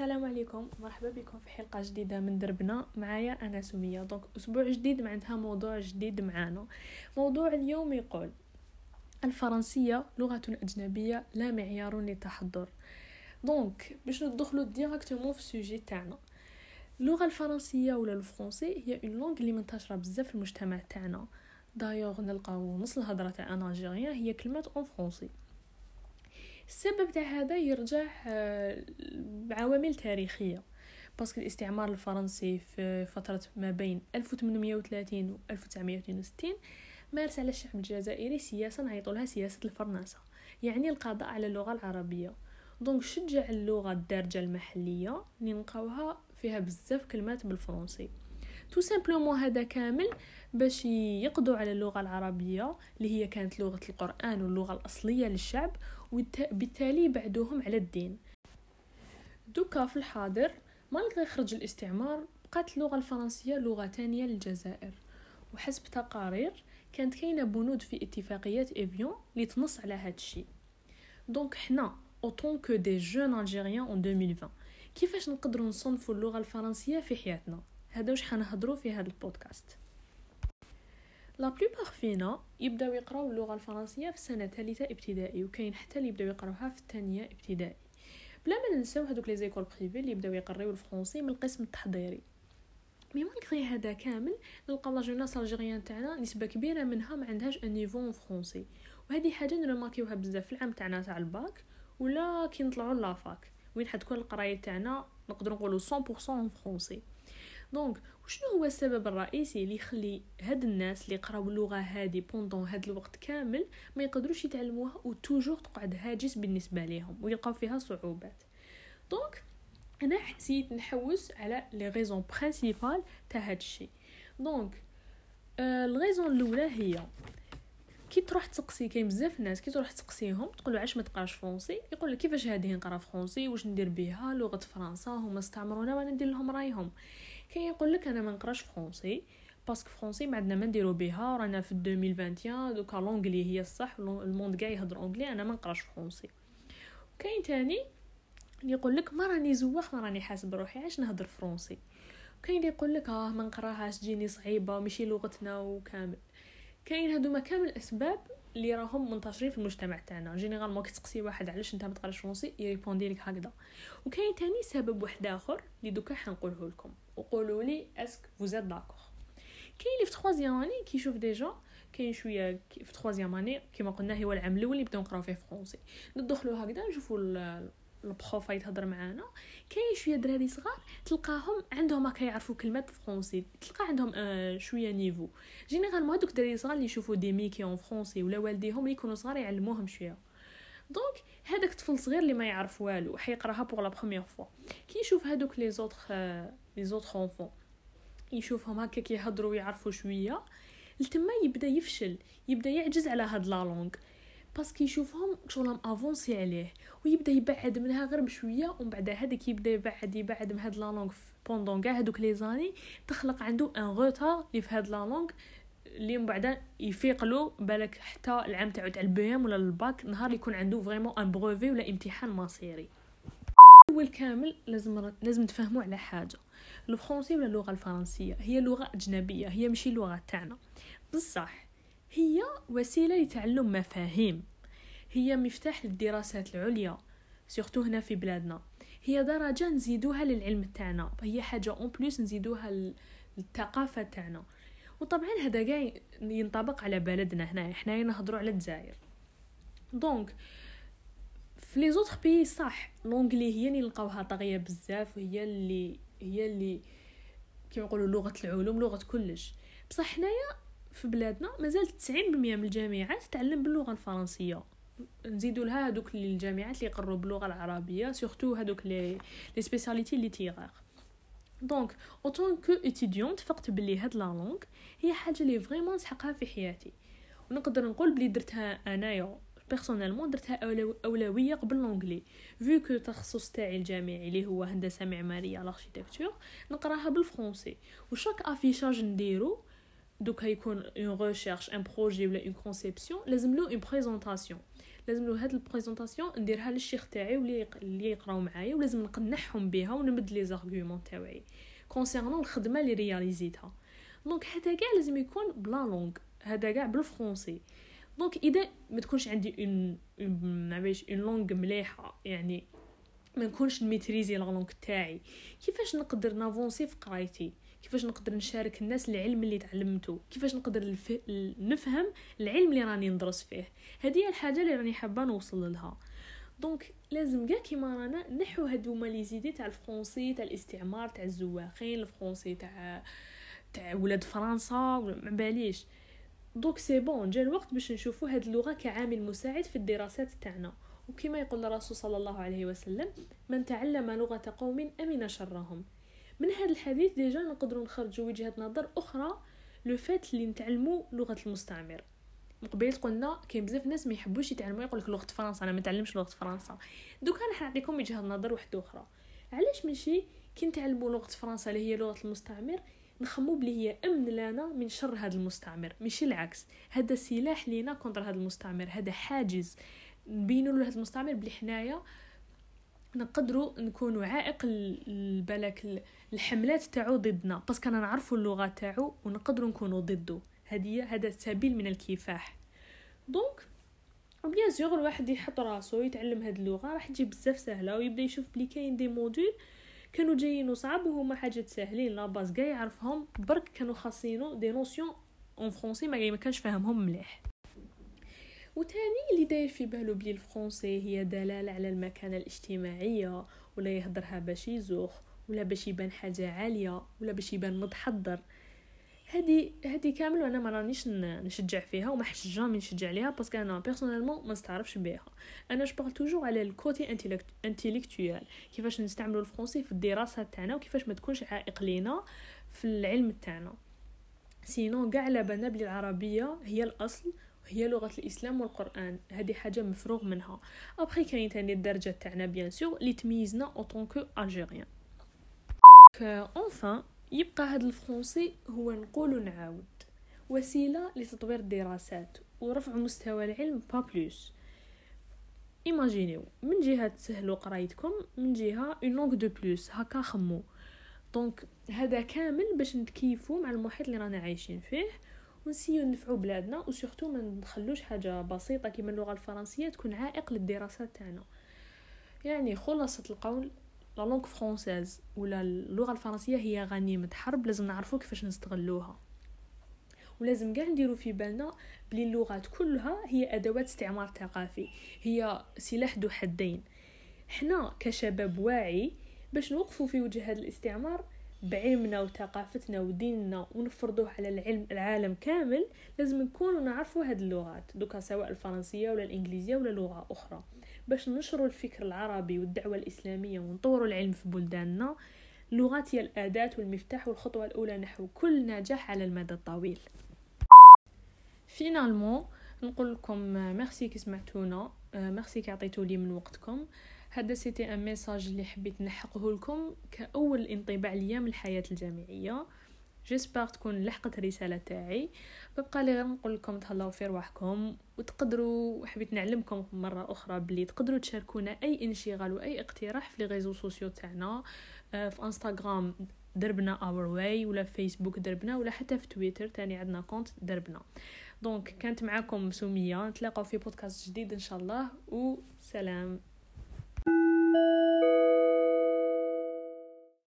السلام عليكم. مرحبا بكم في حلقة جديدة من دربنا. معايا أنا سمية. donc أسبوع جديد معناتها موضوع جديد معانا. موضوع اليوم يقول الفرنسية لغة أجنبية لا معيار للتحضر donc باش ندخلو directement في ال sujet تاعنا. اللغة الفرنسية ولا الفرنسي هي une langue اللي منتشرة بزاف في المجتمع تاعنا. دايوغ نلقاو نص الهضرة تاع un Algérien هي كلمه en français السبب تاع هذا يرجع آه، بعوامل تاريخية. parce que الاستعمار الفرنسي في فترة ما بين 1830 و 1962 مارس على الشعب الجزائري سياسة نعيطولها سياسة الفرنسة. يعني القضاء على اللغة العربية. donc شجع اللغة الدارجة المحلية اللي نلقاوها فيها بزاف كلمات بالفرنسي. tout simplement هذا كامل باش يقضوا على اللغة العربية اللي هي كانت لغة القرآن واللغة الأصلية للشعب وبالتالي بعدوهم على الدين. دوكا في الحاضر malgré خرج الاستعمار بقات اللغة الفرنسية لغة تانية للجزائر. وحسب تقارير كانت كاينة بنود في اتفاقيات إيفيان اللي تنص على هاد الشيء. donc حنا en tant que des jeunes Algériens en 2020 كيفاش نقدروا نصنفوا اللغة الفرنسية في حياتنا؟ هذا واش حنهضروا في هذا البودكاست. la plupart فينا يبداو يقراو اللغة الفرنسية في سنة ثالثة ابتدائي وكاين حتى اللي يبداو يقراوها في الثانية ابتدائي. بلا ما ننساو هذوك les écoles privées اللي يبداو يقراو الفرنسي من القسم التحضيري. mais malgré هذا كامل نلقى la jeunesse algérienne تاعنا نسبة كبيرة منها ما عندهاش un niveau français وهذه حاجة نرماكيوها بزاف في العام تاعنا تاع الباك ولا كي نطلعوا la fac. وين حتكون القراية تاعنا نقدروا نقولوا 100% français donc وشنو هو السبب الرئيسي اللي يخلي هاد الناس اللي قراو اللغة هادي pendant هاد الوقت كامل ما يقدروش يتعلموها و toujours تقعد هاجس بالنسبة ليهم ويلقاو فيها صعوبات. donc أنا حسيت نحوس على les raisons principales تاع هاد الشيء donc ال raison الأولى هي كي تروح تسقسي كاين بزاف ناس كي تروح تسقسيهم تقول علاش ما تقراش français يقول لك كيفاش هذه نقرا français واش ندير بها؟ لغة فرنسا؟ هما استعمرونا وأنا ندير لهم رأيهم. كاين يقول لك أنا ما نقراش français parce que français ما عندنا ما نديرو بها رانا في 2021 دوكا l'anglais هي الصح ال monde كاع يهضر anglais أنا ما نقراش français. كاين تاني اللي يقول لك ما راني زواخ ما راني حاسب روحي علاش نهضر français؟ كاين اللي يقول لك آه ما نقراهاش تجيني صعيبة ماشي لغتنا وكامل. كاين هادوما كامل اسباب اللي راهم منتشرين في المجتمع تاعنا. généralement كي تسقسي واحد علاش انت ما تقراش français ي répondi لك هكذا. وكاين تاني سبب واحد آخر اللي دوكا حنقوله لكم. وقولوا لي est-ce que vous êtes d'accord كاين اللي في troisième année كيشوف déjà كاين شوية في troisième année كيما قلنا هو العام الأول اللي بداو نقراو فيه français ندخلوا هكذا نشوفوا ال prof يتهضر معانا. كاين شوية دراري صغار تلقاهم عندهم هكا يعرفوا كلمات français تلقى عندهم آه شوية niveau. généralement هذوك الدراري صغار اللي يشوفوا des mickeys en français ولا والديهم اللي يكونوا صغار يعلموهم شوية. donc هذاك الطفل صغير اللي ما يعرف والو حيقراها pour la première fois كي يشوف هذوك les autres les autres enfants يشوفهم هكا كيهضروا ويعرفوا شوية لتما يبدأ يفشل يبدأ يعجز على هاد la langue. parce que يشوفهم شغلهم avancé عليه ويبدا يبعد منها غير بشويه ومن بعد هذاك يبدا يبعد يبعد من هاد la langue pendant كاع هادوك les années تخلق عنده un retard اللي في هاد la langue اللي من بعد يفيق له بالك حتى العام تاعو تاع ال BEM ولا الباك نهار يكون عنده vraiment un brevet ولا امتحان مصيري اول كامل لازم لازم تفهموا على حاجة الفرنسي ولا اللغة الفرنسيه هي لغه اجنبيه هي ماشي اللغة تاعنا بصح هي وسيلة لتعلم مفاهيم. هي مفتاح للدراسات العليا surtout هنا في بلادنا. هي درجة نزيدوها للعلم تاعنا هي حاجة en plus نزيدوها للثقافة تاعنا. وطبعا هذا كاع ينطبق على بلدنا هنا حنايا نهضروا على الجزائر. donc في les autres pays صح l'anglais هي اللي نلقاوها طاغية بزاف وهي اللي هي اللي كيما لغة العلوم لغة كلش. بصح حنايا في بلادنا مازال 90% من الجامعات تعلم باللغة الفرنسية. نزيدوا لها هذوك الجامعات اللي يقروا باللغة العربية surtout هذوك les les spécialités littéraires donc en tant que étudiante تفقت بلي هاد la langue هي حاجة اللي vraiment نسحقها في حياتي. ونقدر نقول بلي درتها أنايا personnellement درتها أولوية قبل l'anglais vu que التخصص تاعي الجامعي اللي هو هندسة معمارية l'architecture نقراها بال français و chaque affichage نديرو دوكا يكون une recherche un projet ولا une conception لازم له une présentation لازم له هاد ال présentation نديرها للشيخ تاعي واللي اللي يقراو معايا ولازم نقنعهم بها ونمد les arguments تاعي concernant الخدمه اللي réalisi تها donc هذا كاع لازم يكون ب la langue هذا كاع بال français donc اذا ما تكونش عندي une معليش une langue مليحه يعني ما نكونش ن maîtrisi la langue تاعي كيفاش نقدر ن avanci في قرايتي كيفاش نقدر نشارك الناس العلم اللي تعلمته كيفاش نقدر الف... نفهم العلم اللي راني ندرس فيه؟ هذه الحاجة اللي راني حابة نوصل لها. donc لازم كاع كيما رانا نحو هادو les idées تاع ال français تاع الاستعمار تاع الزواخين ال français تاع تاع ولاد فرنسا ما باليش. donc c'est bon جا الوقت باش نشوفوا هاد اللغة كعامل مساعد في الدراسات تاعنا. وكما يقول الرسول صلى الله عليه وسلم من تعلم لغة قوم أمن شرهم. من هذا الحديث déjà نقدروا نخرجوا وجهة نظر أخرى le fait اللي نتعلموا لغة المستعمر مقبل قلنا كاين بزاف ناس ما يحبوش يتعلموا يقول لك لغة فرنسا أنا ما نتعلمش لغة فرنسا. دوكا أنا نعطيكم وجهة نظر واحدة أخرى. علاش ماشي كي نتعلموا لغة فرنسا اللي هي لغة المستعمر نخمموا بلي هي امن لنا من شر هذا المستعمر ماشي العكس. هذا سلاح لينا contre هذا المستعمر هذا حاجز. نبينوا له هذا المستعمر بلي حنايا نقدروا نكونوا عائق بالك الحملات تاعو ضدنا parce que أنا نعرفوا اللغة تاعو ونقدروا نكونوا ضده هذه هذا سبيل من الكفاح. donc و bien sûr الواحد يحط راسو يتعلم هاد اللغة راح تجي بزاف سهلة ويبدا يشوف بلي كاين des modules كانوا جايين صعب وهما حاجات ساهلين la base كاع يعرفهم برك كانوا خاصينو des notions en français ما كانش فاهمهم مليح. وتاني اللي داير في بالو بلي ال français هي دلاله على المكانة الاجتماعية ولا يهدرها باش يزوخ ولا باش يبان حاجة عالية ولا باش يبان متحضر. هادي هادي كامل وأنا ما رانيش نشجع فيها وما حش jamais نشجع عليها parce que أنا personnellement ما نستعرفش بها. أنا je toujours على ال côté intellectuel كيفاش نستعملوا ال français في الدراسة تاعنا وكيفاش ما تكونش عائق لينا في العلم تاعنا. sinon كاع على بلي العربية هي الأصل هي لغة الإسلام والقرآن. هذه حاجة مفروغ منها. ابخي كاين تاني الدارجة تاعنا bien sûr اللي تميزنا en tant que Algériens enfin يبقى هذا ال français هو نقول نعاود. وسيلة لتطوير الدراسات ورفع مستوى العلم pas plus imaginez من جهة تسهلوا قرايتكم من جهة une langue de plus هكا خمو. donc هذا كامل باش نتكيفوا مع المحيط اللي رانا عايشين فيه. ونسيو نفعو بلادنا و surtout ما نخلوش حاجة بسيطة كيما اللغة الفرنسية تكون عائق للدراسات تاعنا. يعني خلاصة القول la langue française ولا اللغة الفرنسية هي غنيمة حرب لازم نعرفوا كيفاش نستغلوها. ولازم كاع نديرو في بالنا بلي اللغات كلها هي أدوات استعمار ثقافي هي سلاح ذو حدين. حنا كشباب واعي باش نوقفوا في وجه هذا الاستعمار بعلمنا وثقافتنا وديننا ونفرضوه على العلم العالم كامل لازم نكونوا نعرفوا هاد اللغات. دوكا سواء الفرنسية ولا الإنجليزية ولا لغة أخرى. باش ننشروا الفكر العربي والدعوة الإسلامية ونطوروا العلم في بلداننا اللغات هي الأداة والمفتاح والخطوة الأولى نحو كل نجاح على المدى الطويل. finalement نقول لكم ميرسي كي سمعتونا ميرسي كي عطيتوا لي من وقتكم. هذا c'était un message اللي حبيت نلحقه لكم كأول انطباع ليا من الحياة الجامعية. j'espère تكون لحقت الرسالة تاعي. ببقى لي غير نقول لكم تهلاو في رواحكم وتقدروا حبيت نعلمكم مرة أخرى بلي تقدروا تشاركونا أي انشغال وأي اقتراح في les réseaux sociaux تاعنا. آه، في انستغرام دربنا اور واي ولا في فيسبوك دربنا ولا حتى في تويتر تاني عندنا compte دربنا. دونك كانت معاكم سميه نتلاقاو في بودكاست جديد إن شاء الله. وسلام thank you